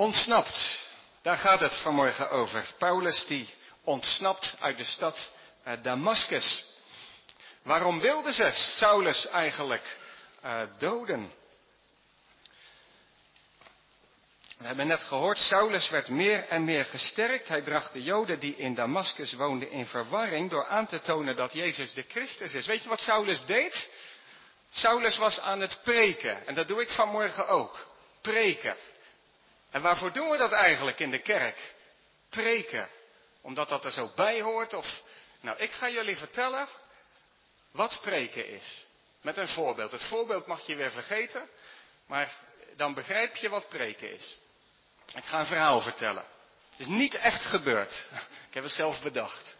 Ontsnapt. Daar gaat het vanmorgen over. Paulus die ontsnapt uit de stad uh, Damascus. Waarom wilden ze Saulus eigenlijk uh, doden? We hebben net gehoord, Saulus werd meer en meer gesterkt. Hij bracht de Joden die in Damascus woonden in verwarring door aan te tonen dat Jezus de Christus is. Weet je wat Saulus deed? Saulus was aan het preken. En dat doe ik vanmorgen ook. Preken. En waarvoor doen we dat eigenlijk in de kerk? Preken. Omdat dat er zo bij hoort of... Nou, ik ga jullie vertellen wat preken is. Met een voorbeeld. Het voorbeeld mag je weer vergeten. Maar dan begrijp je wat preken is. Ik ga een verhaal vertellen. Het is niet echt gebeurd. Ik heb het zelf bedacht.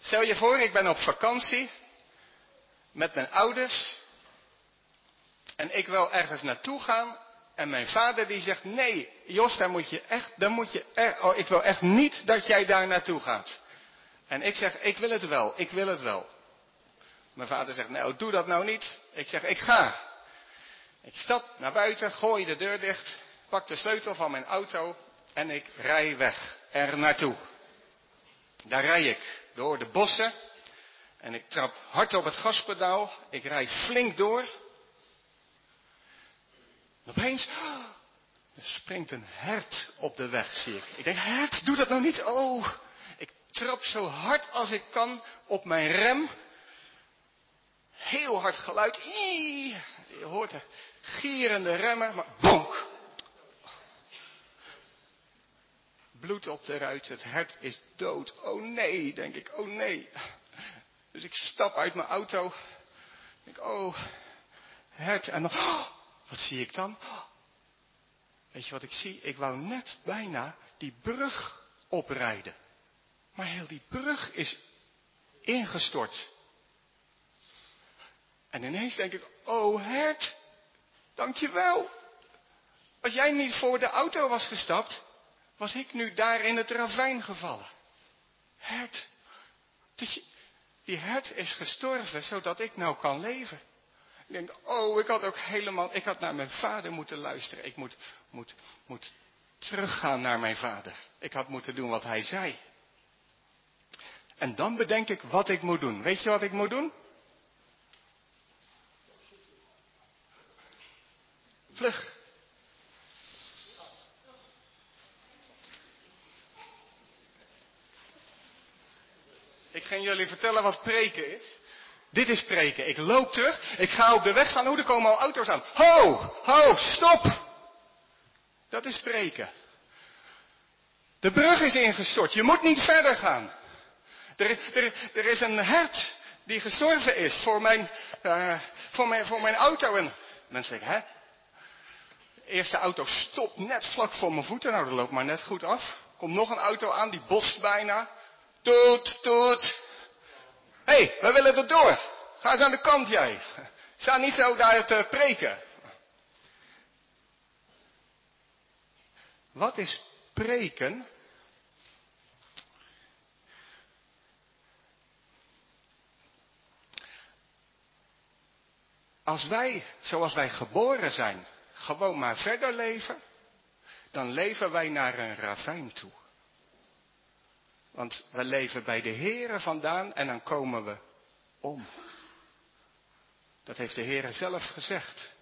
Stel je voor, ik ben op vakantie met mijn ouders. En ik wil ergens naartoe gaan. En mijn vader die zegt, nee, Jos, daar moet je echt, daar moet je oh, ik wil echt niet dat jij daar naartoe gaat. En ik zeg, ik wil het wel, ik wil het wel. Mijn vader zegt, nou, doe dat nou niet. Ik zeg, ik ga. Ik stap naar buiten, gooi de deur dicht, pak de sleutel van mijn auto en ik rij weg er naartoe. Daar rij ik door de bossen en ik trap hard op het gaspedaal. Ik rij flink door. En opeens er springt een hert op de weg, zie ik. Ik denk, hert, doe dat nou niet. Oh, ik trap zo hard als ik kan op mijn rem. Heel hard geluid. Je hoort de gierende remmen, maar bonk. Bloed op de ruit, het hert is dood. Oh nee, denk ik, oh nee. Dus ik stap uit mijn auto. Ik denk, oh, hert. En dan, oh, wat zie ik dan? Weet je wat ik zie? Ik wou net bijna die brug oprijden. Maar heel die brug is ingestort. En ineens denk ik, oh hert, dankjewel. Als jij niet voor de auto was gestapt, was ik nu daar in het ravijn gevallen. Hert, die hert is gestorven zodat ik nou kan leven. Ik denk, oh, ik had ook helemaal, ik had naar mijn vader moeten luisteren. Ik moet, moet, moet teruggaan naar mijn vader. Ik had moeten doen wat hij zei. En dan bedenk ik wat ik moet doen. Weet je wat ik moet doen? Vlug. Ik ga jullie vertellen wat preken is. Dit is preken. Ik loop terug. Ik ga op de weg staan. Hoe er komen al auto's aan. Ho! Ho! Stop! Dat is preken. De brug is ingestort. Je moet niet verder gaan. Er, er, er is een hert die gestorven is voor mijn, uh, voor mijn, voor mijn auto. En mensen denken, hè? De eerste auto stopt net vlak voor mijn voeten. Nou, dat loopt maar net goed af. Komt nog een auto aan, die bost bijna. Toet, toet. Hé, hey, we willen er door. Ga eens aan de kant jij. Sta niet zo daar te preken. Wat is preken? Als wij, zoals wij geboren zijn, gewoon maar verder leven, dan leven wij naar een ravijn toe. Want we leven bij de Here vandaan en dan komen we om. Dat heeft de Heere zelf gezegd.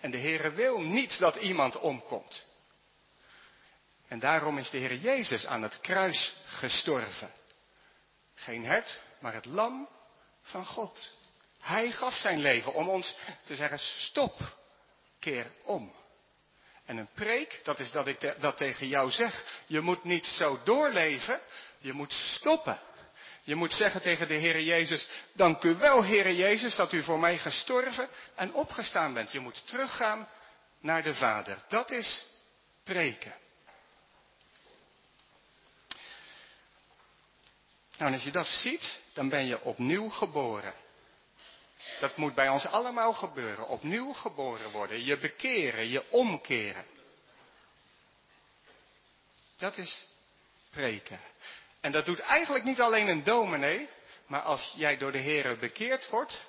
En de Heere wil niet dat iemand omkomt. En daarom is de Heer Jezus aan het kruis gestorven. Geen hert, maar het lam van God. Hij gaf zijn leven om ons te zeggen, stop, keer om. En een preek, dat is dat ik dat tegen jou zeg. Je moet niet zo doorleven, je moet stoppen. Je moet zeggen tegen de Heer Jezus, dank u wel Heer Jezus dat u voor mij gestorven en opgestaan bent. Je moet teruggaan naar de Vader. Dat is preken. Nou, en als je dat ziet, dan ben je opnieuw geboren. Dat moet bij ons allemaal gebeuren. Opnieuw geboren worden. Je bekeren, je omkeren. Dat is preken. En dat doet eigenlijk niet alleen een dominee. Maar als jij door de Heer bekeerd wordt.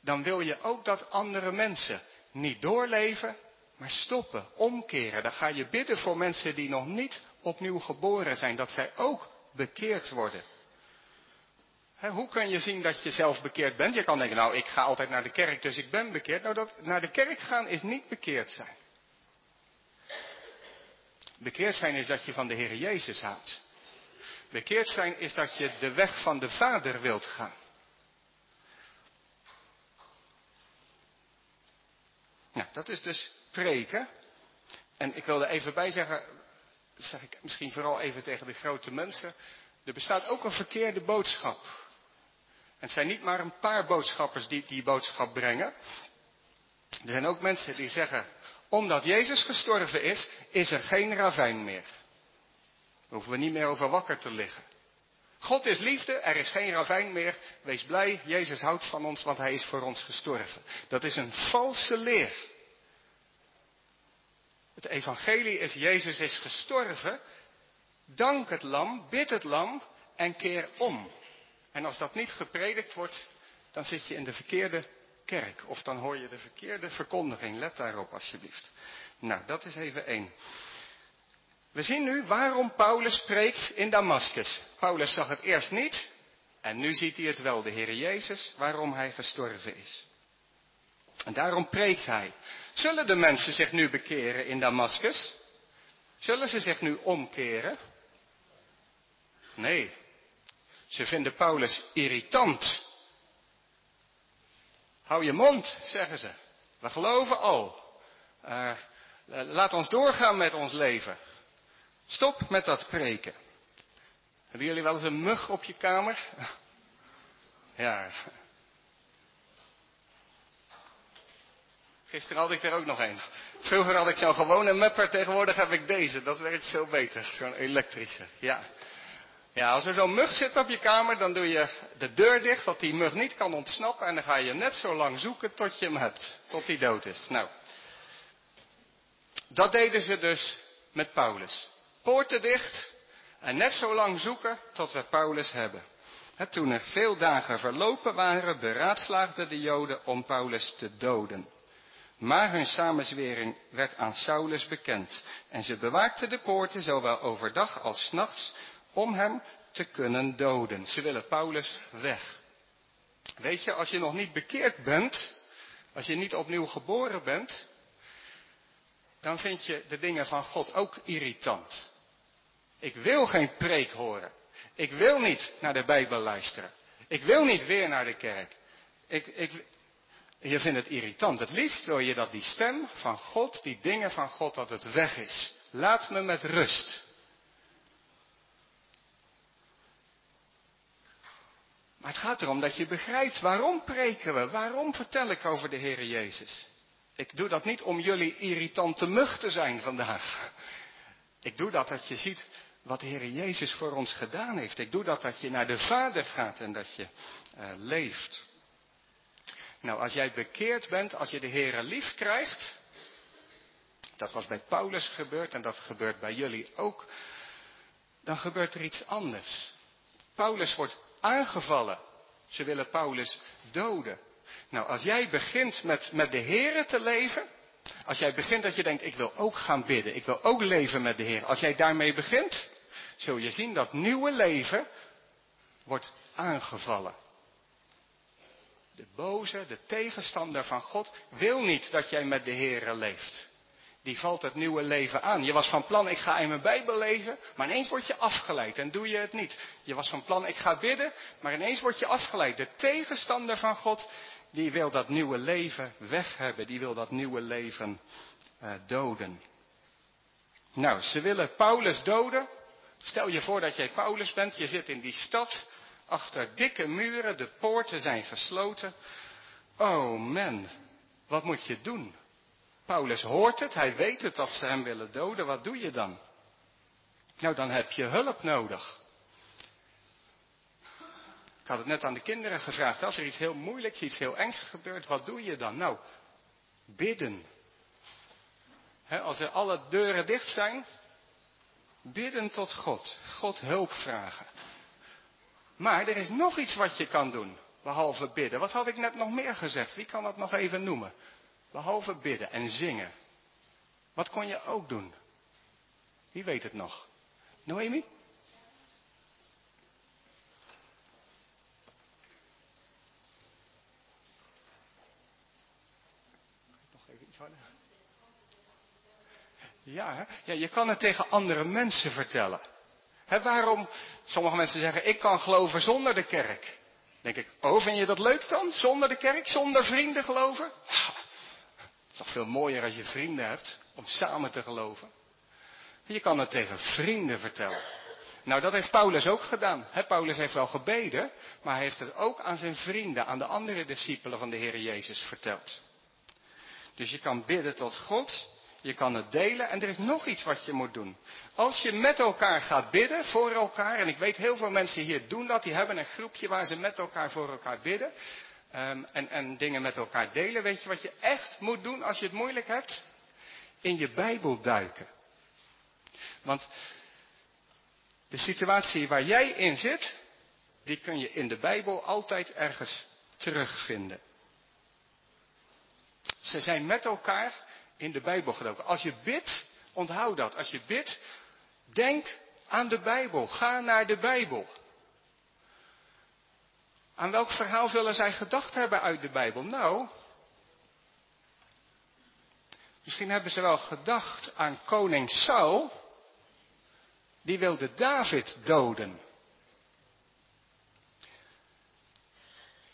Dan wil je ook dat andere mensen niet doorleven. Maar stoppen, omkeren, dan ga je bidden voor mensen die nog niet opnieuw geboren zijn, dat zij ook bekeerd worden. Hoe kun je zien dat je zelf bekeerd bent? Je kan denken, nou ik ga altijd naar de kerk, dus ik ben bekeerd. Nou, dat, naar de kerk gaan is niet bekeerd zijn. Bekeerd zijn is dat je van de Heer Jezus houdt. Bekeerd zijn is dat je de weg van de Vader wilt gaan. Nou, dat is dus preken. En ik wil er even bij zeggen, zeg ik misschien vooral even tegen de grote mensen. Er bestaat ook een verkeerde boodschap. Het zijn niet maar een paar boodschappers die die boodschap brengen. Er zijn ook mensen die zeggen, omdat Jezus gestorven is, is er geen ravijn meer. Daar hoeven we niet meer over wakker te liggen. God is liefde, er is geen ravijn meer. Wees blij, Jezus houdt van ons, want Hij is voor ons gestorven. Dat is een valse leer. Het evangelie is, Jezus is gestorven. Dank het lam, bid het lam en keer om. En als dat niet gepredikt wordt, dan zit je in de verkeerde kerk. Of dan hoor je de verkeerde verkondiging. Let daarop alsjeblieft. Nou, dat is even één. We zien nu waarom Paulus spreekt in Damascus. Paulus zag het eerst niet en nu ziet hij het wel, de Heer Jezus, waarom hij gestorven is. En daarom preekt hij. Zullen de mensen zich nu bekeren in Damascus? Zullen ze zich nu omkeren? Nee. Ze vinden Paulus irritant. Hou je mond, zeggen ze. We geloven al. Uh, laat ons doorgaan met ons leven. Stop met dat preken. Hebben jullie wel eens een mug op je kamer? Ja. Gisteren had ik er ook nog een. Vroeger had ik zo'n gewone mupper, tegenwoordig heb ik deze. Dat werkt veel beter, zo'n elektrische. Ja. Ja, als er zo'n mug zit op je kamer, dan doe je de deur dicht, dat die mug niet kan ontsnappen. En dan ga je net zo lang zoeken tot je hem hebt. Tot hij dood is. Nou. Dat deden ze dus met Paulus poorten dicht en net zo lang zoeken tot we Paulus hebben. toen er veel dagen verlopen waren, beraadslaagden de Joden om Paulus te doden. Maar hun samenzwering werd aan Saulus bekend en ze bewaakten de poorten zowel overdag als nachts om hem te kunnen doden. Ze willen Paulus weg. Weet je, als je nog niet bekeerd bent, als je niet opnieuw geboren bent, dan vind je de dingen van God ook irritant. Ik wil geen preek horen. Ik wil niet naar de Bijbel luisteren. Ik wil niet weer naar de kerk. Ik, ik, je vindt het irritant. Het liefst wil je dat die stem van God, die dingen van God, dat het weg is. Laat me met rust. Maar het gaat erom dat je begrijpt waarom preken we, waarom vertel ik over de Heer Jezus. Ik doe dat niet om jullie irritante mug te zijn vandaag. Ik doe dat dat je ziet wat de Heer Jezus voor ons gedaan heeft. Ik doe dat dat je naar de Vader gaat en dat je uh, leeft. Nou, als jij bekeerd bent, als je de Heer lief krijgt, dat was bij Paulus gebeurd en dat gebeurt bij jullie ook, dan gebeurt er iets anders. Paulus wordt aangevallen. Ze willen Paulus doden. Nou, als jij begint met, met de Heer te leven, als jij begint dat je denkt, ik wil ook gaan bidden, ik wil ook leven met de Heer. Als jij daarmee begint, zul je zien dat nieuwe leven wordt aangevallen. De boze, de tegenstander van God, wil niet dat jij met de Heer leeft. Die valt het nieuwe leven aan. Je was van plan, ik ga in mijn Bijbel lezen, maar ineens word je afgeleid en doe je het niet. Je was van plan, ik ga bidden, maar ineens word je afgeleid. De tegenstander van God, die wil dat nieuwe leven weg hebben. Die wil dat nieuwe leven uh, doden. Nou, ze willen Paulus doden. Stel je voor dat jij Paulus bent, je zit in die stad, achter dikke muren, de poorten zijn gesloten. Oh man, wat moet je doen? Paulus hoort het, hij weet het dat ze hem willen doden, wat doe je dan? Nou, dan heb je hulp nodig. Ik had het net aan de kinderen gevraagd, als er iets heel moeilijks, iets heel engs gebeurt, wat doe je dan? Nou, bidden. als er alle deuren dicht zijn, Bidden tot God. God hulp vragen. Maar er is nog iets wat je kan doen. Behalve bidden. Wat had ik net nog meer gezegd? Wie kan dat nog even noemen? Behalve bidden en zingen. Wat kon je ook doen? Wie weet het nog? Noemi? Nog even iets harder. Ja, hè? ja, je kan het tegen andere mensen vertellen. Hè, waarom sommige mensen zeggen, ik kan geloven zonder de kerk. denk ik, oh, vind je dat leuk dan? Zonder de kerk, zonder vrienden geloven? Is toch veel mooier als je vrienden hebt om samen te geloven. Je kan het tegen vrienden vertellen. Nou, dat heeft Paulus ook gedaan. Paulus heeft wel gebeden, maar hij heeft het ook aan zijn vrienden, aan de andere discipelen van de Heer Jezus verteld. Dus je kan bidden tot God, je kan het delen en er is nog iets wat je moet doen. Als je met elkaar gaat bidden, voor elkaar, en ik weet heel veel mensen hier doen dat, die hebben een groepje waar ze met elkaar voor elkaar bidden. Um, en, en dingen met elkaar delen. Weet je wat je echt moet doen als je het moeilijk hebt? In je Bijbel duiken. Want de situatie waar jij in zit, die kun je in de Bijbel altijd ergens terugvinden. Ze zijn met elkaar in de Bijbel gedoken. Als je bidt, onthoud dat. Als je bidt, denk aan de Bijbel. Ga naar de Bijbel. Aan welk verhaal zullen zij gedacht hebben uit de Bijbel? Nou, misschien hebben ze wel gedacht aan koning Saul, die wilde David doden.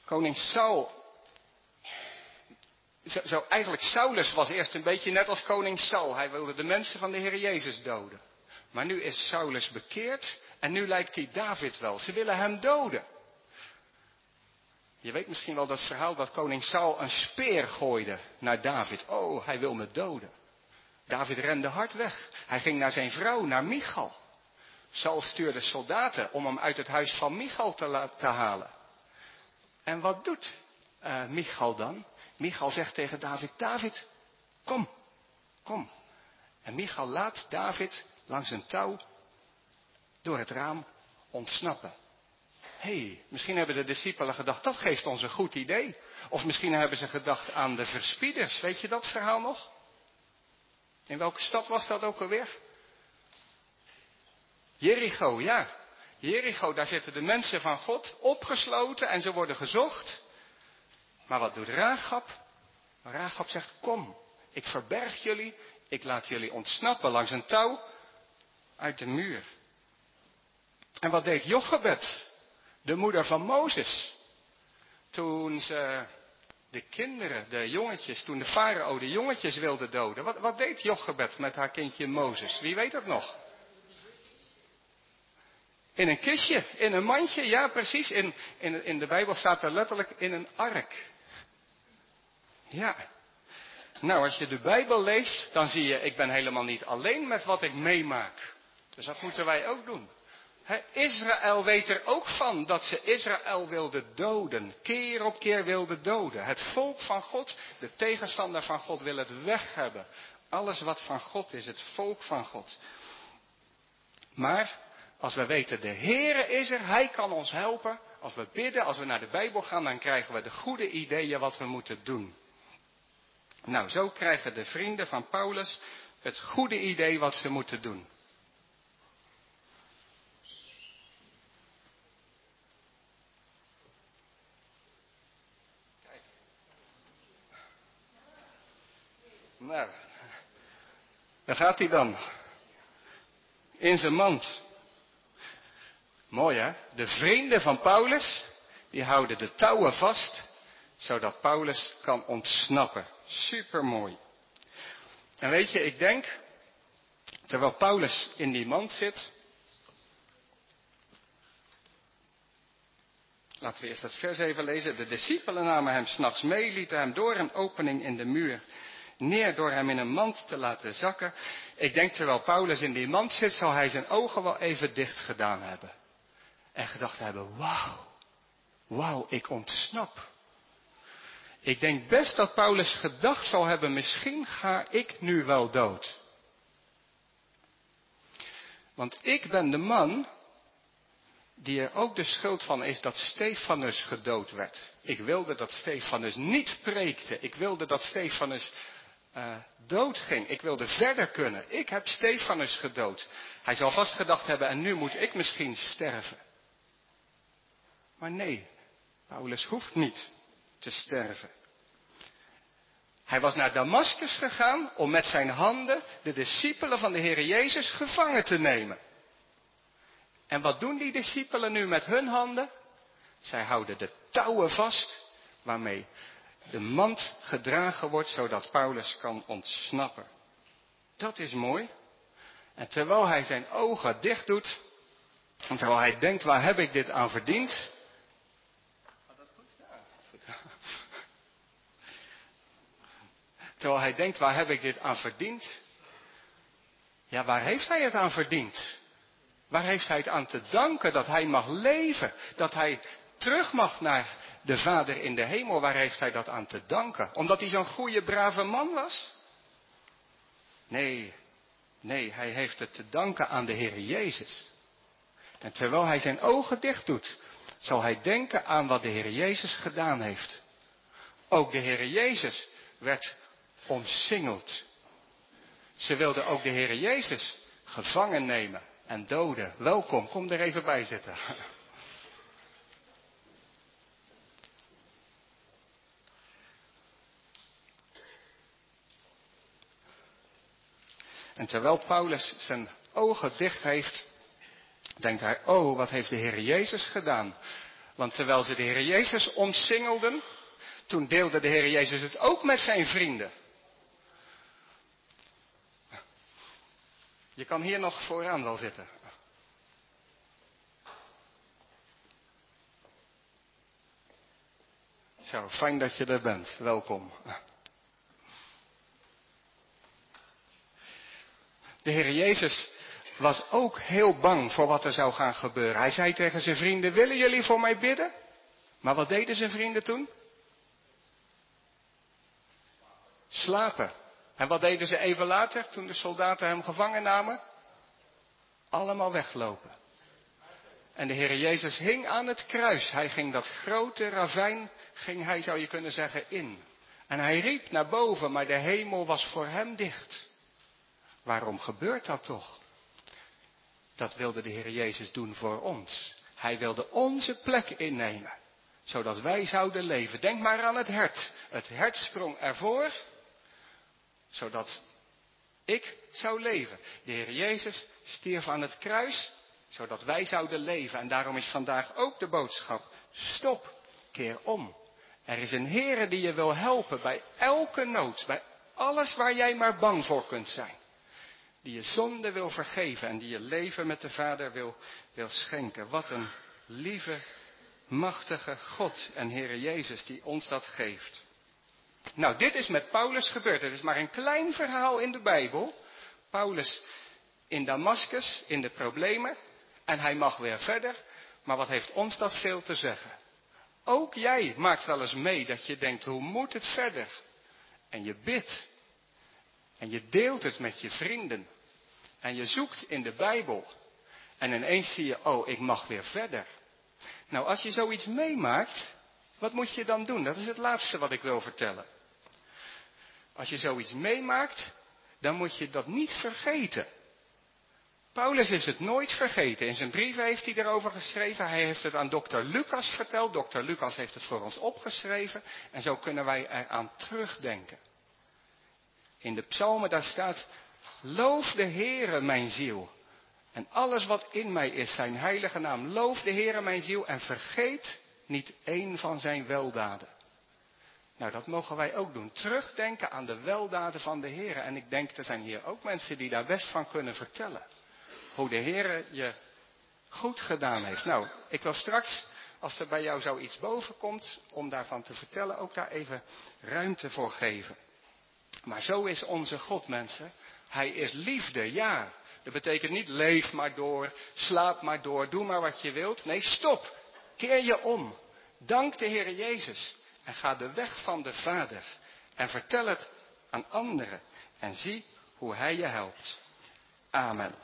Koning Saul zo, zo, eigenlijk Saulus was eerst een beetje net als koning Saul. Hij wilde de mensen van de Heer Jezus doden. Maar nu is Saulus bekeerd en nu lijkt hij David wel. Ze willen hem doden. Je weet misschien wel dat verhaal dat koning Saul een speer gooide naar David. Oh, hij wil me doden. David rende hard weg. Hij ging naar zijn vrouw, naar Michal. Saul stuurde soldaten om hem uit het huis van Michal te, halen. En wat doet uh, Michal dan? Michal zegt tegen David, David, kom, kom. En Michal laat David langs een touw door het raam ontsnappen. Hey, misschien hebben de discipelen gedacht, dat geeft ons een goed idee. Of misschien hebben ze gedacht aan de verspieders. Weet je dat verhaal nog? In welke stad was dat ook alweer? Jericho, ja. Jericho, daar zitten de mensen van God opgesloten en ze worden gezocht. Maar wat doet Raagap? Raagap zegt, kom, ik verberg jullie, ik laat jullie ontsnappen langs een touw uit de muur. En wat deed Jochebed, de moeder van Mozes, toen ze de kinderen, de jongetjes, toen de farao de jongetjes wilde doden. Wat, wat deed Jochebed met haar kindje Mozes? Wie weet dat nog? In een kistje, in een mandje, ja precies. In, in, in de Bijbel staat er letterlijk in een ark. Ja. Nou, als je de Bijbel leest, dan zie je, ik ben helemaal niet alleen met wat ik meemaak. Dus dat moeten wij ook doen. Israël weet er ook van dat ze Israël wilden doden. Keer op keer wilden doden. Het volk van God, de tegenstander van God, wil het weg hebben. Alles wat van God is, het volk van God. Maar als we weten, de Heere is er, Hij kan ons helpen. Als we bidden, als we naar de Bijbel gaan, dan krijgen we de goede ideeën wat we moeten doen. Nou, zo krijgen de vrienden van Paulus het goede idee wat ze moeten doen. Nou, daar gaat hij dan. In zijn mand. Mooi hè? De vrienden van Paulus, die houden de touwen vast, zodat Paulus kan ontsnappen. Super mooi. En weet je, ik denk, terwijl Paulus in die mand zit, Laten we eerst dat vers even lezen. De discipelen namen hem s'nachts mee, lieten hem door een opening in de muur neer door hem in een mand te laten zakken. Ik denk terwijl Paulus in die mand zit, zal hij zijn ogen wel even dicht gedaan hebben. En gedacht hebben, wauw, wauw, ik ontsnap. Ik denk best dat Paulus gedacht zal hebben, misschien ga ik nu wel dood. Want ik ben de man die er ook de schuld van is dat Stefanus gedood werd. Ik wilde dat Stefanus niet preekte. Ik wilde dat Stefanus uh, doodging. Ik wilde verder kunnen. Ik heb Stefanus gedood. Hij zal vast gedacht hebben, en nu moet ik misschien sterven. Maar nee, Paulus hoeft niet te sterven. Hij was naar Damascus gegaan om met zijn handen de discipelen van de Heer Jezus gevangen te nemen. En wat doen die discipelen nu met hun handen? Zij houden de touwen vast waarmee de mand gedragen wordt zodat Paulus kan ontsnappen. Dat is mooi. En terwijl hij zijn ogen dicht doet, en terwijl hij denkt, waar heb ik dit aan verdiend? Terwijl hij denkt, waar heb ik dit aan verdiend? Ja, waar heeft hij het aan verdiend? Waar heeft hij het aan te danken dat hij mag leven? Dat hij terug mag naar de Vader in de hemel? Waar heeft hij dat aan te danken? Omdat hij zo'n goede, brave man was? Nee, nee, hij heeft het te danken aan de Heer Jezus. En terwijl hij zijn ogen dicht doet, zal hij denken aan wat de Heer Jezus gedaan heeft. Ook de Heer Jezus werd omsingeld. Ze wilden ook de Heer Jezus gevangen nemen en doden. Welkom, kom er even bij zitten. En terwijl Paulus zijn ogen dicht heeft, denkt hij, oh, wat heeft de Heer Jezus gedaan? Want terwijl ze de Heer Jezus omsingelden, toen deelde de Heer Jezus het ook met zijn vrienden. Je kan hier nog vooraan wel zitten. Zo, fijn dat je er bent. Welkom. De Heer Jezus was ook heel bang voor wat er zou gaan gebeuren. Hij zei tegen zijn vrienden, willen jullie voor mij bidden? Maar wat deden zijn vrienden toen? Slapen. En wat deden ze even later, toen de soldaten hem gevangen namen? Allemaal weglopen. En de Heer Jezus hing aan het kruis. Hij ging dat grote ravijn, ging hij, zou je kunnen zeggen, in. En hij riep naar boven, maar de hemel was voor hem dicht. Waarom gebeurt dat toch? Dat wilde de Heer Jezus doen voor ons. Hij wilde onze plek innemen, zodat wij zouden leven. Denk maar aan het hert. Het hert sprong ervoor zodat ik zou leven. De Heer Jezus stierf aan het kruis, zodat wij zouden leven. En daarom is vandaag ook de boodschap, stop, keer om. Er is een Heer die je wil helpen bij elke nood, bij alles waar jij maar bang voor kunt zijn. Die je zonde wil vergeven en die je leven met de Vader wil, wil schenken. Wat een lieve, machtige God en Heere Jezus die ons dat geeft. Nou, dit is met Paulus gebeurd. Het is maar een klein verhaal in de Bijbel. Paulus in Damascus, in de problemen. En hij mag weer verder. Maar wat heeft ons dat veel te zeggen? Ook jij maakt wel eens mee dat je denkt, hoe moet het verder? En je bidt. En je deelt het met je vrienden. En je zoekt in de Bijbel. En ineens zie je, oh, ik mag weer verder. Nou, als je zoiets meemaakt, wat moet je dan doen? Dat is het laatste wat ik wil vertellen. Als je zoiets meemaakt, dan moet je dat niet vergeten. Paulus is het nooit vergeten. In zijn brieven heeft hij erover geschreven. Hij heeft het aan dokter Lucas verteld. Dokter Lucas heeft het voor ons opgeschreven. En zo kunnen wij eraan terugdenken. In de psalmen daar staat, loof de Heere mijn ziel. En alles wat in mij is, zijn heilige naam. Loof de Heere mijn ziel en vergeet niet één van zijn weldaden. Nou, dat mogen wij ook doen. Terugdenken aan de weldaden van de Heer. En ik denk, er zijn hier ook mensen die daar best van kunnen vertellen. Hoe de Heer je goed gedaan heeft. Nou, ik wil straks, als er bij jou zoiets boven komt, om daarvan te vertellen, ook daar even ruimte voor geven. Maar zo is onze God, mensen. Hij is liefde, ja. Dat betekent niet leef maar door, slaap maar door, doe maar wat je wilt. Nee, stop. Keer je om. Dank de Heer Jezus. En ga de weg van de Vader. En vertel het aan anderen. En zie hoe Hij je helpt. Amen.